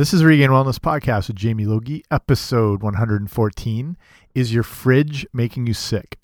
This is Regain Wellness Podcast with Jamie Logie, episode 114. Is your fridge making you sick?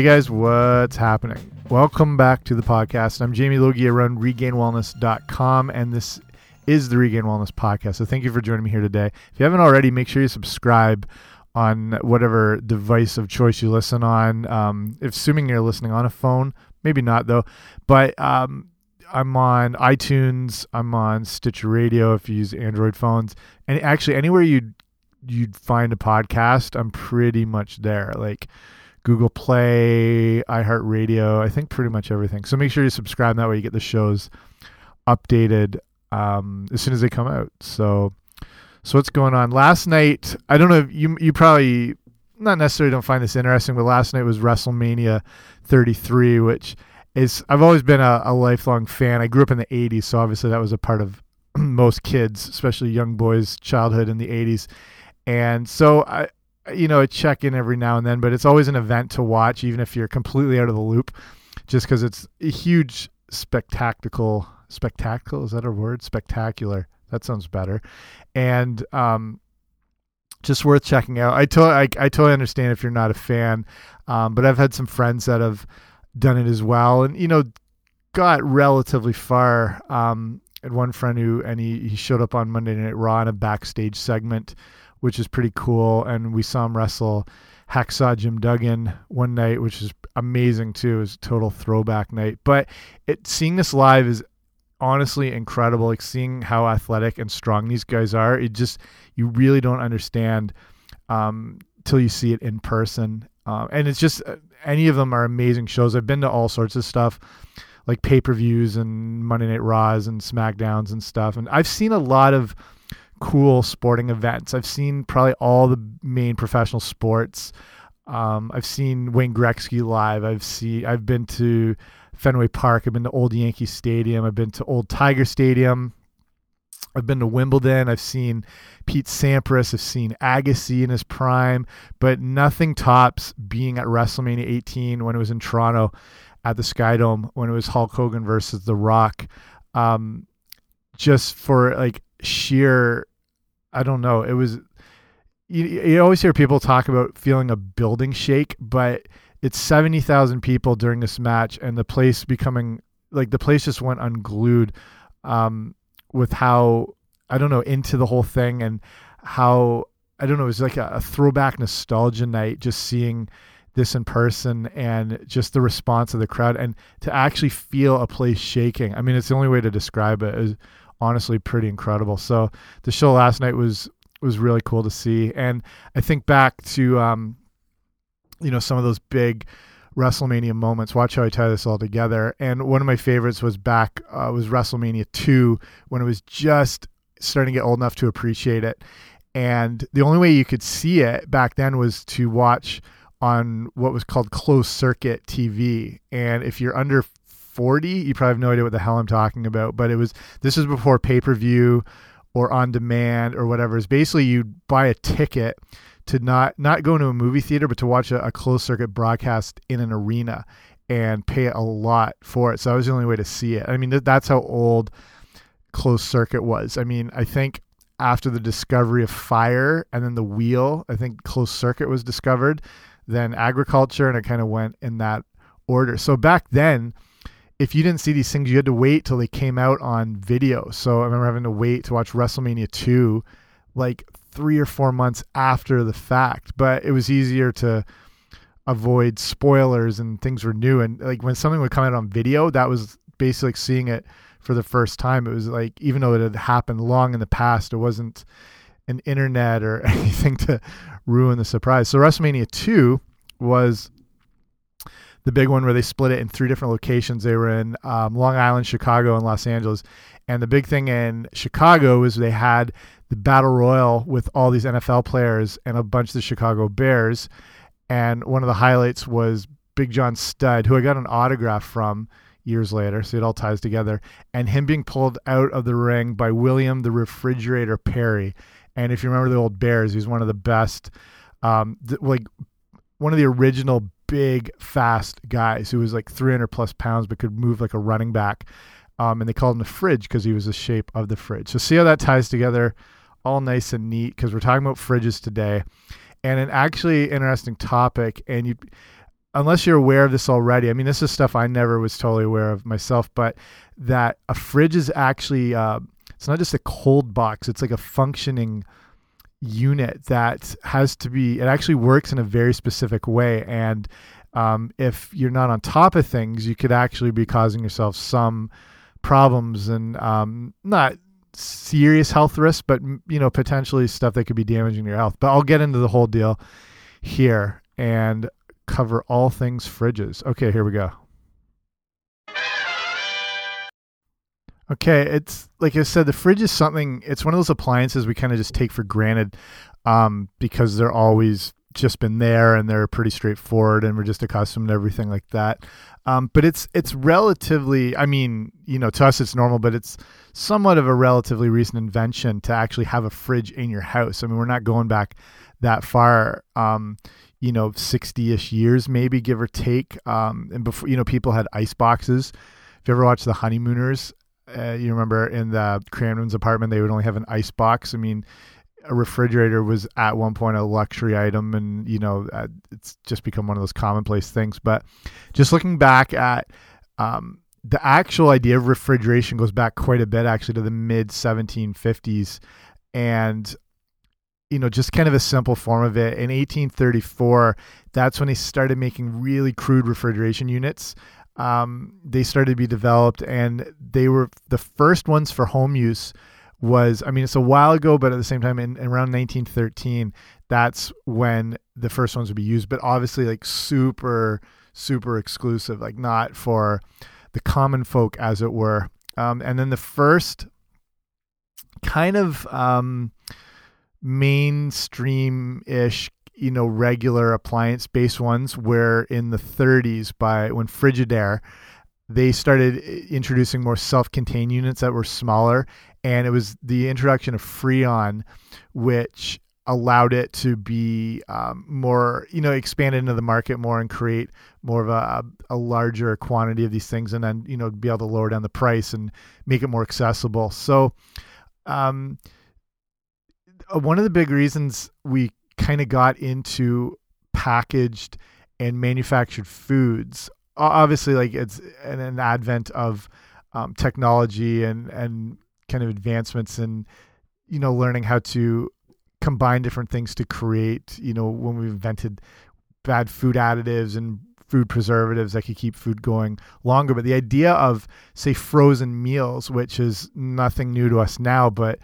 Hey guys, what's happening? Welcome back to the podcast. I'm Jamie Logie. I run regainwellness.com, and this is the Regain Wellness Podcast. So thank you for joining me here today. If you haven't already, make sure you subscribe on whatever device of choice you listen on. Um, assuming you're listening on a phone, maybe not though, but um, I'm on iTunes. I'm on Stitcher Radio if you use Android phones, and actually anywhere you'd you'd find a podcast, I'm pretty much there. Like Google Play, iHeartRadio, I think pretty much everything. So make sure you subscribe. That way you get the shows updated um, as soon as they come out. So, so what's going on? Last night, I don't know you you probably not necessarily don't find this interesting, but last night was WrestleMania 33, which is I've always been a, a lifelong fan. I grew up in the 80s, so obviously that was a part of most kids, especially young boys' childhood in the 80s. And so I, you know, a check in every now and then, but it's always an event to watch, even if you're completely out of the loop, just because it's a huge spectacle. Spectacle is that a word? Spectacular. That sounds better. And um, just worth checking out. I, to- I I totally understand if you're not a fan, um, but I've had some friends that have done it as well, and you know, got relatively far. Um, and one friend who and he, he showed up on Monday Night Raw in a backstage segment, which is pretty cool. And we saw him wrestle Hacksaw Jim Duggan one night, which is amazing too. It was a total throwback night. But it seeing this live is honestly incredible. Like seeing how athletic and strong these guys are. It just you really don't understand um, till you see it in person. Um, and it's just any of them are amazing shows. I've been to all sorts of stuff like pay per views and Monday Night Raws and SmackDowns and stuff. And I've seen a lot of cool sporting events. I've seen probably all the main professional sports. Um, I've seen Wayne Gretzky live. I've seen. I've been to Fenway Park. I've been to Old Yankee Stadium. I've been to Old Tiger Stadium. I've been to Wimbledon. I've seen Pete Sampras. I've seen Agassi in his prime, but nothing tops being at WrestleMania 18 when it was in Toronto at the Skydome when it was Hulk Hogan versus The Rock. Um, just for like sheer, I don't know. It was, you, you always hear people talk about feeling a building shake, but it's 70,000 people during this match and the place becoming like the place just went unglued um, with how, I don't know, into the whole thing and how, I don't know, it was like a, a throwback nostalgia night just seeing this in person and just the response of the crowd and to actually feel a place shaking. I mean, it's the only way to describe it is honestly pretty incredible. So the show last night was was really cool to see. And I think back to um, you know, some of those big WrestleMania moments. Watch how I tie this all together. And one of my favorites was back uh, was WrestleMania two when it was just starting to get old enough to appreciate it. And the only way you could see it back then was to watch on what was called closed circuit TV. And if you're under 40, you probably have no idea what the hell I'm talking about. But it was this was before pay per view or on demand or whatever. It's basically you buy a ticket to not not go into a movie theater, but to watch a, a closed circuit broadcast in an arena and pay a lot for it. So that was the only way to see it. I mean, th- that's how old closed circuit was. I mean, I think after the discovery of fire and then the wheel, I think closed circuit was discovered then agriculture, and it kind of went in that order. So back then, if you didn't see these things, you had to wait till they came out on video. So I remember having to wait to watch WrestleMania 2 like three or four months after the fact. But it was easier to avoid spoilers and things were new. And like when something would come out on video, that was basically like seeing it for the first time. It was like, even though it had happened long in the past, it wasn't an internet or anything to ruin the surprise. So WrestleMania 2 was the big one where they split it in three different locations. They were in um, Long Island, Chicago, and Los Angeles. And the big thing in Chicago was they had the battle royal with all these NFL players and a bunch of the Chicago Bears. And one of the highlights was Big John Studd, who I got an autograph from years later. So it all ties together. And him being pulled out of the ring by William the Refrigerator Perry. And if you remember the old Bears, he's one of the best, um, like one of the original big, fast guys who was like 300 plus pounds but could move like a running back. Um, and they called him the fridge because he was the shape of the fridge. So see how that ties together, all nice and neat. Because we're talking about fridges today, and an actually interesting topic. And you, unless you're aware of this already, I mean, this is stuff I never was totally aware of myself. But that a fridge is actually, uh, it's not just a cold box; it's like a functioning unit that has to be. It actually works in a very specific way, and um, if you're not on top of things, you could actually be causing yourself some problems and um, not serious health risks, but you know potentially stuff that could be damaging your health. But I'll get into the whole deal here and cover all things fridges. Okay, here we go. Okay, it's like I said, the fridge is something. It's one of those appliances we kind of just take for granted um, because they're always just been there and they're pretty straightforward and we're just accustomed to everything like that. Um, but it's it's relatively, I mean, you know, to us it's normal, but it's somewhat of a relatively recent invention to actually have a fridge in your house. I mean, we're not going back that far. Um, you know, 60 ish years, maybe give or take. Um, and before, you know, people had ice boxes. If you ever watched The Honeymooners, uh, you remember in the Kramden's apartment, they would only have an ice box. I mean, a refrigerator was at one point a luxury item and you know uh, it's just become one of those commonplace things. But just looking back at um, the actual idea of refrigeration goes back quite a bit actually to the mid 1750s and you know just kind of a simple form of it in 1834 that's when they started making really crude refrigeration units um, they started to be developed and they were the first ones for home use was I mean it's a while ago, but at the same time in, in, around 1913, that's when the first ones would be used. But obviously like super super exclusive, like not for the common folk as it were. Um, and then the first kind of um, mainstream ish you know regular appliance based ones were in the 30s by when Frigidaire they started introducing more self-contained units that were smaller and it was the introduction of Freon, which allowed it to be um, more, you know, expanded into the market more and create more of a, a larger quantity of these things, and then you know be able to lower down the price and make it more accessible. So, um, uh, one of the big reasons we kind of got into packaged and manufactured foods, obviously, like it's an, an advent of um, technology and and kind of advancements in you know learning how to combine different things to create you know when we've invented bad food additives and food preservatives that could keep food going longer. But the idea of say frozen meals which is nothing new to us now but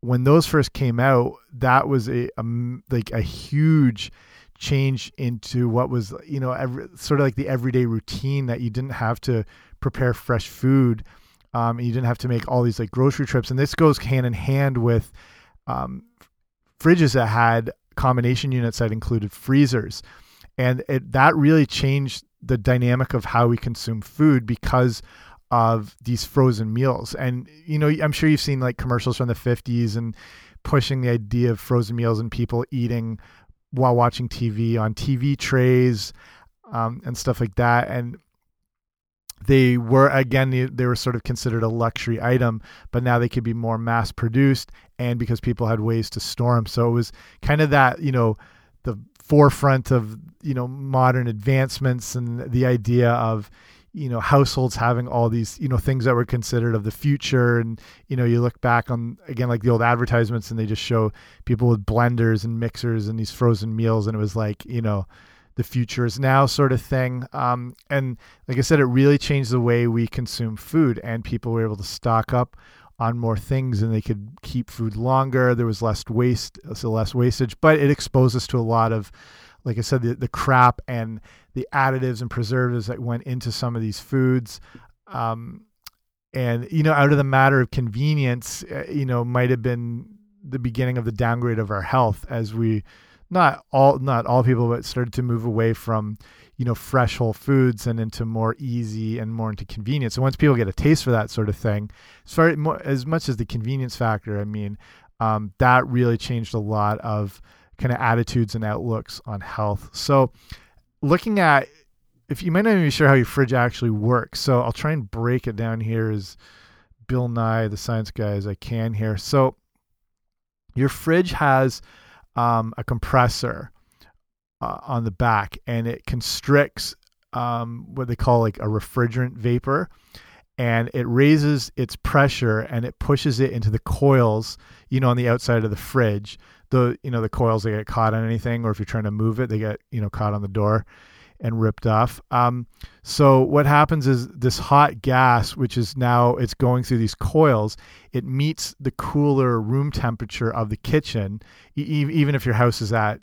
when those first came out that was a, a like a huge change into what was you know every, sort of like the everyday routine that you didn't have to prepare fresh food um, you didn't have to make all these like grocery trips. And this goes hand in hand with um, fridges that had combination units that included freezers. And it, that really changed the dynamic of how we consume food because of these frozen meals. And, you know, I'm sure you've seen like commercials from the 50s and pushing the idea of frozen meals and people eating while watching TV on TV trays um, and stuff like that. And they were again they were sort of considered a luxury item but now they could be more mass produced and because people had ways to store them so it was kind of that you know the forefront of you know modern advancements and the idea of you know households having all these you know things that were considered of the future and you know you look back on again like the old advertisements and they just show people with blenders and mixers and these frozen meals and it was like you know the future is now sort of thing. Um, and like I said, it really changed the way we consume food, and people were able to stock up on more things and they could keep food longer. There was less waste, so less wastage, but it exposed us to a lot of like I said, the, the crap and the additives and preservatives that went into some of these foods. Um, and, you know, out of the matter of convenience, uh, you know, might have been the beginning of the downgrade of our health as we, not all, not all people, but started to move away from, you know, fresh whole foods and into more easy and more into convenience. And once people get a taste for that sort of thing, as far as much as the convenience factor, I mean, um, that really changed a lot of kind of attitudes and outlooks on health. So, looking at if you might not even be sure how your fridge actually works, so I'll try and break it down here as Bill Nye, the science guy, as I can here. So, your fridge has um, a compressor uh, on the back, and it constricts um, what they call like a refrigerant vapor and it raises its pressure and it pushes it into the coils, you know, on the outside of the fridge. The you know the coils they get caught on anything, or if you're trying to move it, they get you know caught on the door and ripped off. Um, so what happens is this hot gas, which is now it's going through these coils, it meets the cooler room temperature of the kitchen, e even if your house is at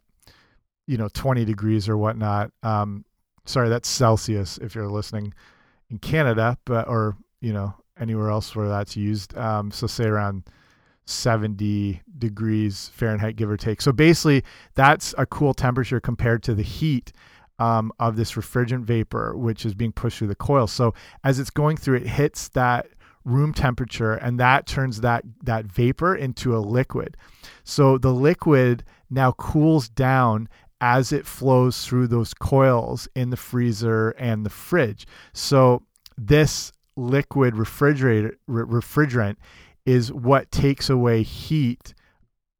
you know 20 degrees or whatnot. Um, sorry, that's Celsius if you're listening in Canada, but or you know anywhere else where that's used. Um, so say around 70 degrees Fahrenheit, give or take. So basically, that's a cool temperature compared to the heat um, of this refrigerant vapor, which is being pushed through the coil. So as it's going through, it hits that room temperature, and that turns that that vapor into a liquid. So the liquid now cools down as it flows through those coils in the freezer and the fridge. So this liquid refrigerator re refrigerant is what takes away heat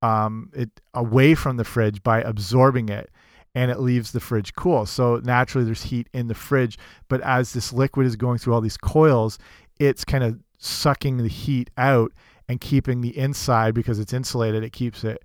um, it away from the fridge by absorbing it and it leaves the fridge cool. So naturally there's heat in the fridge, but as this liquid is going through all these coils, it's kind of sucking the heat out and keeping the inside because it's insulated, it keeps it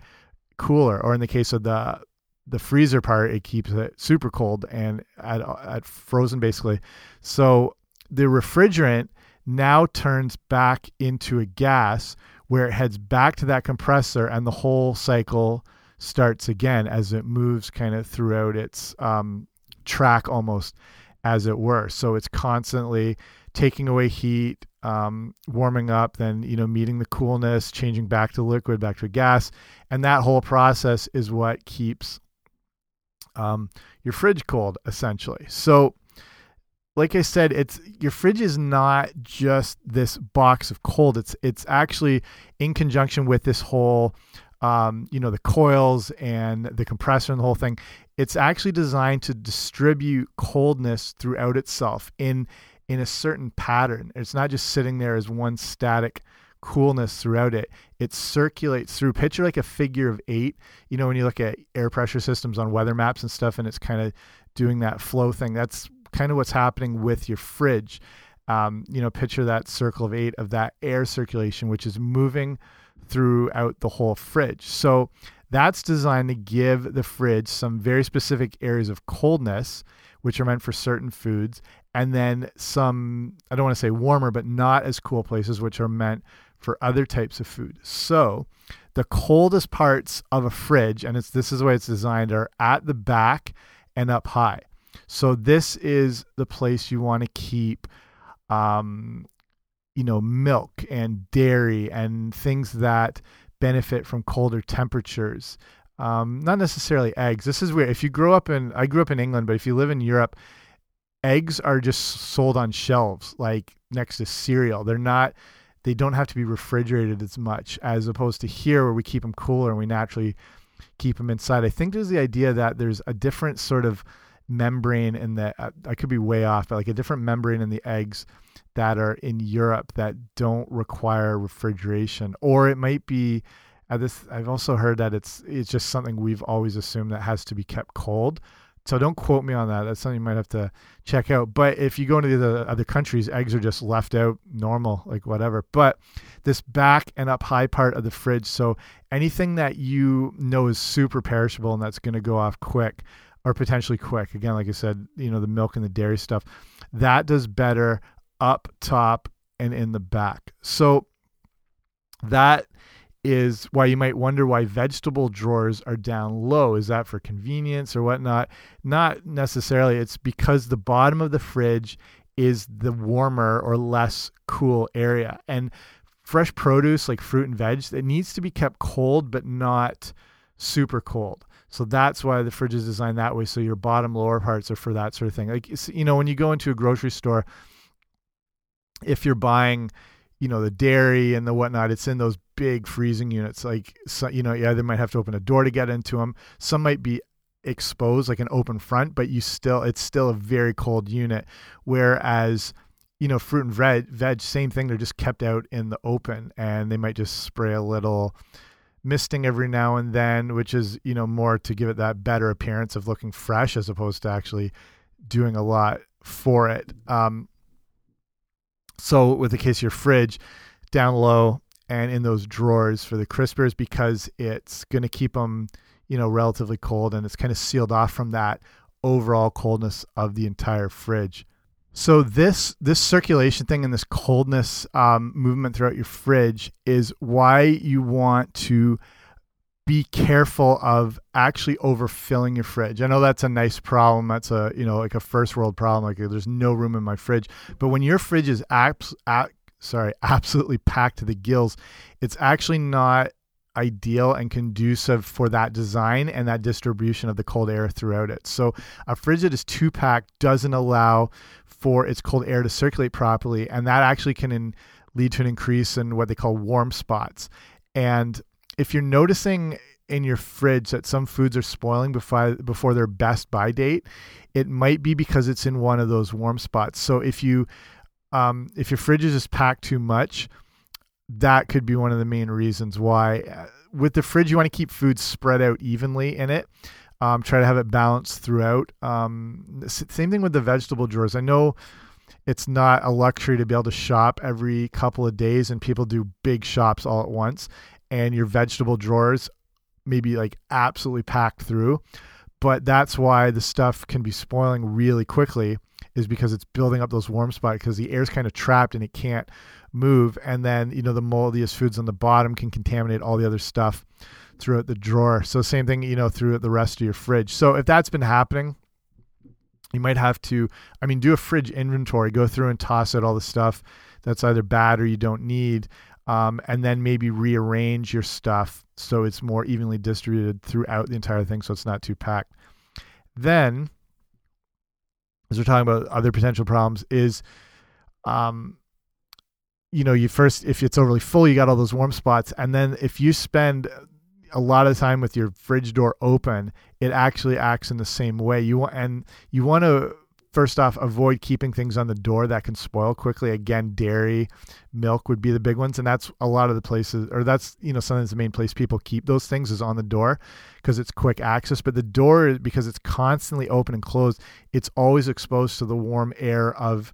cooler. Or in the case of the the freezer part, it keeps it super cold and at, at frozen basically. So the refrigerant now turns back into a gas where it heads back to that compressor and the whole cycle starts again as it moves kind of throughout its um, track almost as it were. So it's constantly taking away heat, um, warming up, then you know meeting the coolness, changing back to liquid, back to a gas, and that whole process is what keeps um, your fridge cold essentially. So, like I said, it's your fridge is not just this box of cold. It's it's actually in conjunction with this whole, um, you know, the coils and the compressor and the whole thing. It's actually designed to distribute coldness throughout itself in in a certain pattern. It's not just sitting there as one static coolness throughout it. It circulates through. Picture like a figure of eight. You know, when you look at air pressure systems on weather maps and stuff, and it's kind of doing that flow thing. That's kind of what's happening with your fridge. Um, you know, picture that circle of eight of that air circulation, which is moving throughout the whole fridge. So that's designed to give the fridge some very specific areas of coldness, which are meant for certain foods, and then some, I don't want to say warmer, but not as cool places, which are meant for other types of food. So the coldest parts of a fridge, and it's this is the way it's designed, are at the back and up high. So this is the place you want to keep um, you know, milk and dairy and things that benefit from colder temperatures. Um, not necessarily eggs. This is weird. If you grow up in, I grew up in England, but if you live in Europe, eggs are just sold on shelves, like next to cereal. They're not they don't have to be refrigerated as much as opposed to here where we keep them cooler and we naturally keep them inside. I think there's the idea that there's a different sort of membrane in the I could be way off, but like a different membrane in the eggs that are in Europe that don't require refrigeration, or it might be. Uh, this I've also heard that it's it's just something we've always assumed that has to be kept cold. So don't quote me on that. That's something you might have to check out. But if you go into the other countries, eggs are just left out normal, like whatever. But this back and up high part of the fridge, so anything that you know is super perishable and that's going to go off quick or potentially quick, again, like I said, you know, the milk and the dairy stuff, that does better up top and in the back. So that is why you might wonder why vegetable drawers are down low. Is that for convenience or whatnot? Not necessarily. It's because the bottom of the fridge is the warmer or less cool area. And fresh produce like fruit and veg, it needs to be kept cold, but not super cold. So that's why the fridge is designed that way. So your bottom lower parts are for that sort of thing. Like, you know, when you go into a grocery store, if you're buying, you know, the dairy and the whatnot, it's in those big freezing units. Like, so, you know, you either might have to open a door to get into them. Some might be exposed, like an open front, but you still, it's still a very cold unit. Whereas, you know, fruit and veg, veg, same thing. They're just kept out in the open, and they might just spray a little misting every now and then, which is you know more to give it that better appearance of looking fresh as opposed to actually doing a lot for it. Um, so with the case of your fridge, down low and in those drawers for the crispers because it's going to keep them you know relatively cold and it's kind of sealed off from that overall coldness of the entire fridge. So this this circulation thing and this coldness um, movement throughout your fridge is why you want to be careful of actually overfilling your fridge. I know that's a nice problem. That's a you know like a first world problem. Like there's no room in my fridge. But when your fridge is abs- sorry absolutely packed to the gills, it's actually not ideal and conducive for that design and that distribution of the cold air throughout it. So a fridge that is too packed doesn't allow for its cold air to circulate properly, and that actually can in, lead to an increase in what they call warm spots. And if you're noticing in your fridge that some foods are spoiling before before their best buy date, it might be because it's in one of those warm spots. So if you um, if your fridge is just packed too much, that could be one of the main reasons why. Uh, with the fridge, you want to keep food spread out evenly in it. Um, try to have it balanced throughout. Um, same thing with the vegetable drawers. I know it's not a luxury to be able to shop every couple of days, and people do big shops all at once, and your vegetable drawers maybe like absolutely packed through. But that's why the stuff can be spoiling really quickly, is because it's building up those warm spots because the air's kind of trapped and it can't move. And then, you know, the moldiest foods on the bottom can contaminate all the other stuff throughout the drawer. So same thing, you know, throughout the rest of your fridge. So if that's been happening, you might have to, I mean, do a fridge inventory, go through and toss out all the stuff that's either bad or you don't need. Um, and then maybe rearrange your stuff so it's more evenly distributed throughout the entire thing so it's not too packed. Then, as we're talking about other potential problems, is um, you know, you first if it's overly full, you got all those warm spots, and then if you spend a lot of the time with your fridge door open, it actually acts in the same way. You want and you want to first off avoid keeping things on the door that can spoil quickly. Again, dairy, milk would be the big ones, and that's a lot of the places, or that's you know sometimes the main place people keep those things is on the door because it's quick access. But the door, because it's constantly open and closed, it's always exposed to the warm air of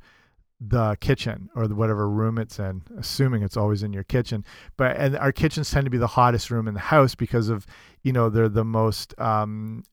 the kitchen or the whatever room it's in, assuming it's always in your kitchen. But and our kitchens tend to be the hottest room in the house because of you know they're the most um,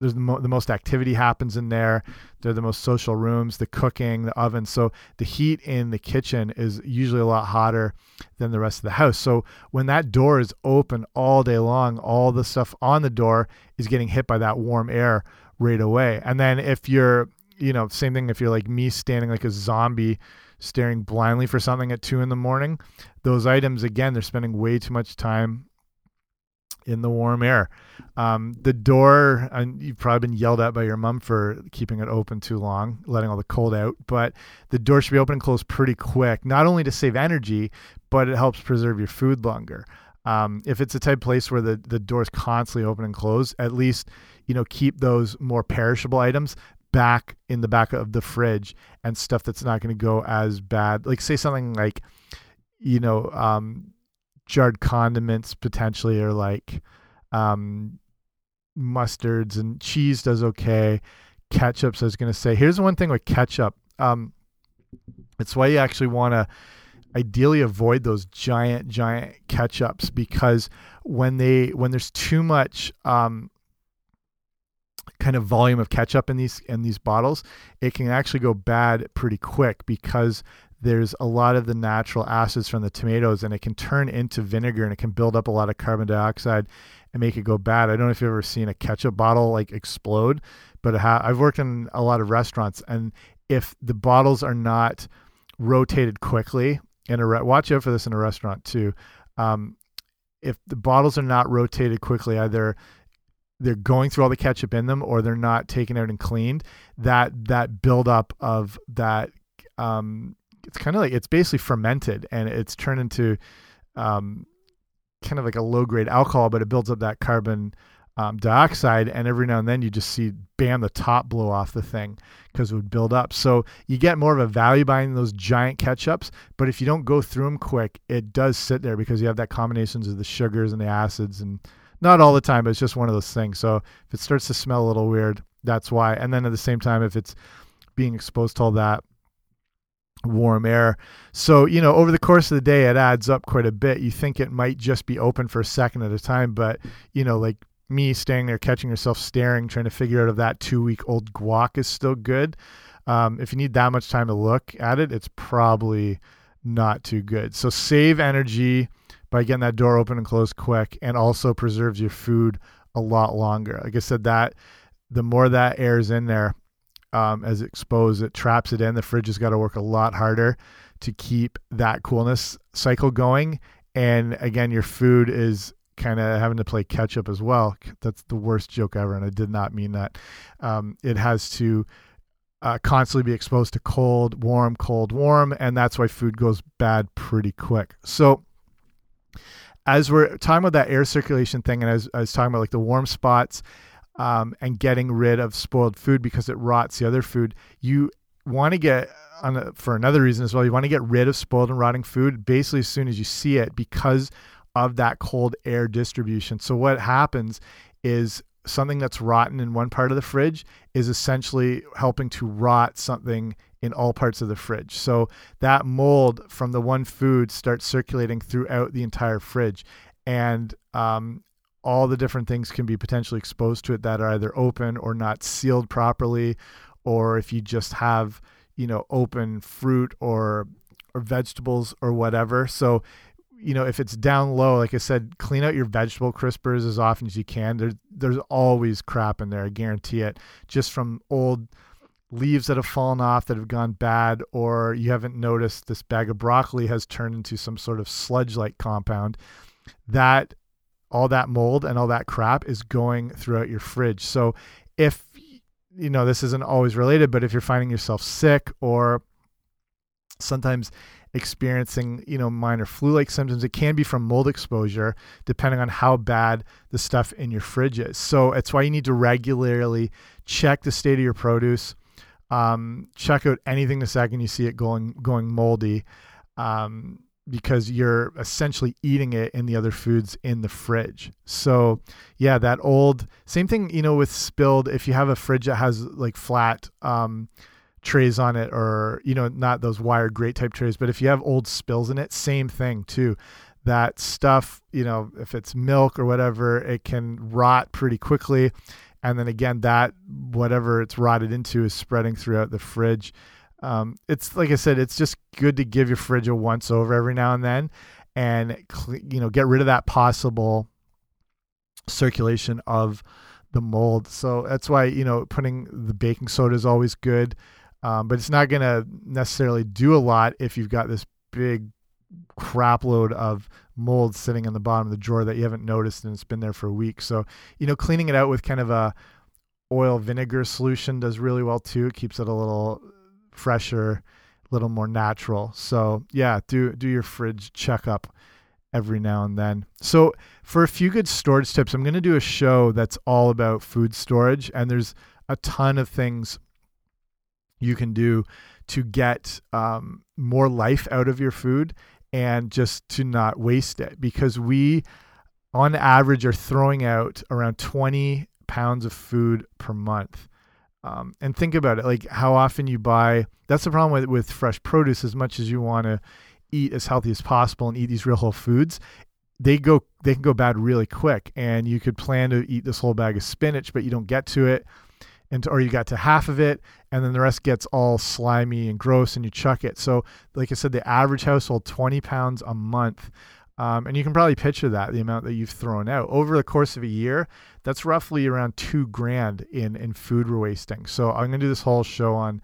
there's the, mo the most activity happens in there. They're the most social rooms, the cooking, the oven. So the heat in the kitchen is usually a lot hotter than the rest of the house. So when that door is open all day long, all the stuff on the door is getting hit by that warm air right away. And then if you're you know, same thing if you're like me standing like a zombie staring blindly for something at two in the morning, those items, again, they're spending way too much time in the warm air. Um, the door, and you've probably been yelled at by your mom for keeping it open too long, letting all the cold out, but the door should be open and closed pretty quick, not only to save energy, but it helps preserve your food longer. Um, if it's a type place where the, the door is constantly open and closed, at least you know keep those more perishable items back in the back of the fridge and stuff that's not going to go as bad. Like say something like, you know, um, jarred condiments potentially, or like um, mustards and cheese does okay. Ketchups, I was going to say. Here's one thing with ketchup. Um, it's why you actually want to ideally avoid those giant, giant ketchups because when they when there's too much um, kind of volume of ketchup in these in these bottles, it can actually go bad pretty quick because there's a lot of the natural acids from the tomatoes and it can turn into vinegar and it can build up a lot of carbon dioxide and make it go bad. I don't know if you've ever seen a ketchup bottle like explode, but I've worked in a lot of restaurants and if the bottles are not rotated quickly in a watch out for this in a restaurant too. Um, if the bottles are not rotated quickly, either they're going through all the ketchup in them or they're not taken out and cleaned, that that buildup of that um, it's kind of like it's basically fermented and it's turned into um, kind of like a low grade alcohol, but it builds up that carbon um, dioxide, and every now and then you just see bam the top blow off the thing because it would build up. So you get more of a value buying those giant ketchups, but if you don't go through them quick, it does sit there because you have that combinations of the sugars and the acids, and not all the time, but it's just one of those things. So if it starts to smell a little weird, that's why. And then at the same time, if it's being exposed to all that warm air. So, you know, over the course of the day, it adds up quite a bit. You think it might just be open for a second at a time, but, you know, like me staying there, catching yourself staring, trying to figure out if that two week old guac is still good. Um, if you need that much time to look at it, it's probably not too good. So save energy by getting that door open and closed quick, and also preserves your food a lot longer. Like I said, that the more that air is in there um, as exposed, it traps it in. The fridge has got to work a lot harder to keep that coolness cycle going. And again, your food is kind of having to play catch up as well. That's the worst joke ever, and I did not mean that. Um, it has to uh, constantly be exposed to cold, warm, cold, warm, and that's why food goes bad pretty quick. So, as we're talking about that air circulation thing, and as I was talking about like the warm spots um, and getting rid of spoiled food because it rots the other food, you want to get on a, for another reason as well. You want to get rid of spoiled and rotting food basically as soon as you see it because of that cold air distribution. So what happens is something that's rotten in one part of the fridge is essentially helping to rot something in all parts of the fridge. So that mold from the one food starts circulating throughout the entire fridge. And um, all the different things can be potentially exposed to it that are either open or not sealed properly, or if you just have, you know, open fruit or or vegetables or whatever. So you know, if it's down low, like I said, clean out your vegetable crispers as often as you can. There's there's always crap in there, I guarantee it. Just from old leaves that have fallen off that have gone bad, or you haven't noticed this bag of broccoli has turned into some sort of sludge-like compound. That all that mold and all that crap is going throughout your fridge. So if you know this isn't always related, but if you're finding yourself sick or sometimes experiencing you know minor flu-like symptoms. It can be from mold exposure depending on how bad the stuff in your fridge is. So it's why you need to regularly check the state of your produce. Um, check out anything the second you see it going going moldy um, because you're essentially eating it in the other foods in the fridge. So, yeah, that old same thing, you know, with spilled. If you have a fridge that has like flat um, trays on it or you know not those wired grate type trays but if you have old spills in it same thing too. That stuff you know if it's milk or whatever it can rot pretty quickly. And then again that whatever it's rotted into is spreading throughout the fridge. Um, it's like i said it's just good to give your fridge a once over every now and then and you know get rid of that possible circulation of the mold. So that's why you know putting the baking soda is always good um, but it's not going to necessarily do a lot if you've got this big crap load of mold sitting in the bottom of the drawer that you haven't noticed and it's been there for a week. So, you know, cleaning it out with kind of a oil vinegar solution does really well too. It keeps it a little fresher, a little more natural. So, yeah, do do your fridge checkup every now and then. So, for a few good storage tips, I'm going to do a show that's all about food storage and there's a ton of things you can do to get um, more life out of your food and just to not waste it. Because we on average are throwing out around 20 pounds of food per month. Um, and think about it like how often you buy that's the problem with, with fresh produce as much as you want to eat as healthy as possible and eat these real whole foods they go they can go bad really quick. And you could plan to eat this whole bag of spinach but you don't get to it and or you got to half of it and then the rest gets all slimy and gross and you chuck it. So like i said the average household 20 pounds a month. Um, and you can probably picture that the amount that you've thrown out. Over the course of a year that's roughly around two grand in in food we're wasting. So i'm going to do this whole show on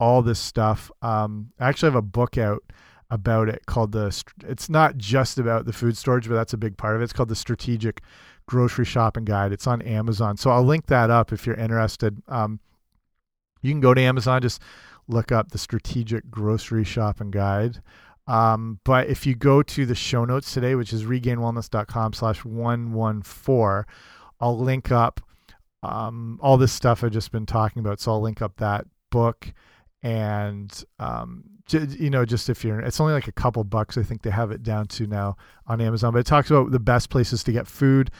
all this stuff. Um, i actually have a book out about it called the it's not just about the food storage but that's a big part of it. It's called the strategic grocery shopping guide it's on amazon so i'll link that up if you're interested um, you can go to amazon just look up the strategic grocery shopping guide um, but if you go to the show notes today which is regainwellness.com slash 114 i'll link up um, all this stuff i've just been talking about so i'll link up that book and um, you know, just if you're, it's only like a couple bucks. I think they have it down to now on Amazon. But it talks about the best places to get food,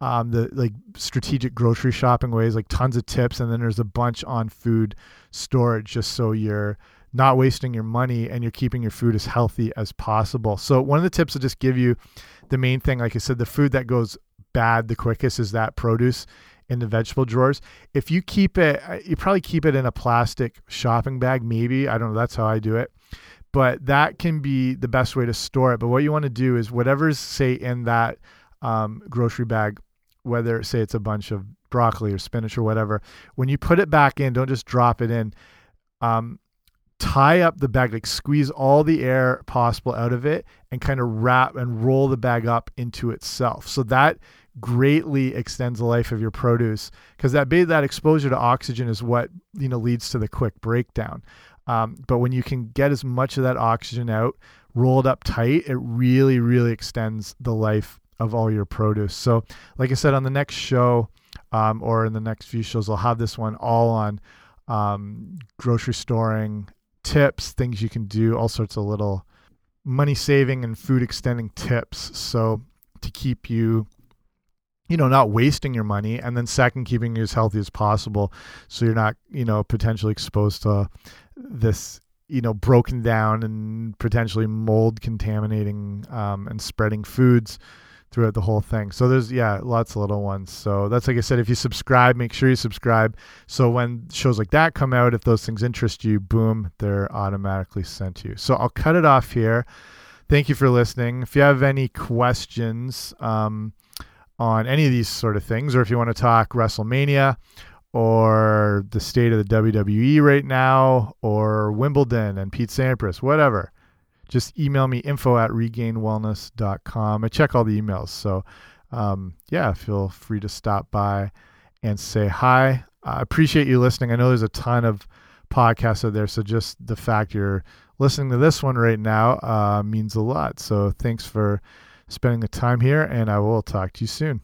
um, the like strategic grocery shopping ways, like tons of tips, and then there's a bunch on food storage, just so you're not wasting your money and you're keeping your food as healthy as possible. So one of the tips I'll just give you, the main thing, like I said, the food that goes bad the quickest is that produce in the vegetable drawers. If you keep it, uh, you probably keep it in a plastic shopping bag, maybe. I don't know. That's how I do it. But that can be the best way to store it. But what you want to do is whatever's, say, in that um, grocery bag, whether, say, it's a bunch of broccoli or spinach or whatever, when you put it back in, don't just drop it in. Um, tie up the bag, like squeeze all the air possible out of it and kind of wrap and roll the bag up into itself. So that greatly extends the life of your produce because that that exposure to oxygen is what you know leads to the quick breakdown. Um, but when you can get as much of that oxygen out rolled up tight, it really really extends the life of all your produce. So, like I said on the next show um, or in the next few shows, I'll have this one all on um, grocery storing tips, things you can do, all sorts of little money saving and food extending tips. So to keep you you know not wasting your money and then second keeping you as healthy as possible so you're not you know potentially exposed to this you know broken down and potentially mold contaminating um, and spreading foods throughout the whole thing. So there's yeah lots of little ones. So that's like i said if you subscribe make sure you subscribe. So when shows like that come out if those things interest you boom they're automatically sent to you. So i'll cut it off here. Thank you for listening. If you have any questions um, on any of these sort of things, or if you want to talk WrestleMania or the state of the WWE right now, or Wimbledon and Pete Sampras, whatever, just email me info at regainwellness.com. I check all the emails. So, um, yeah, feel free to stop by and say hi. I appreciate you listening. I know there's a ton of podcasts out there. So, just the fact you're listening to this one right now uh, means a lot. So, thanks for spending the time here, and I will talk to you soon.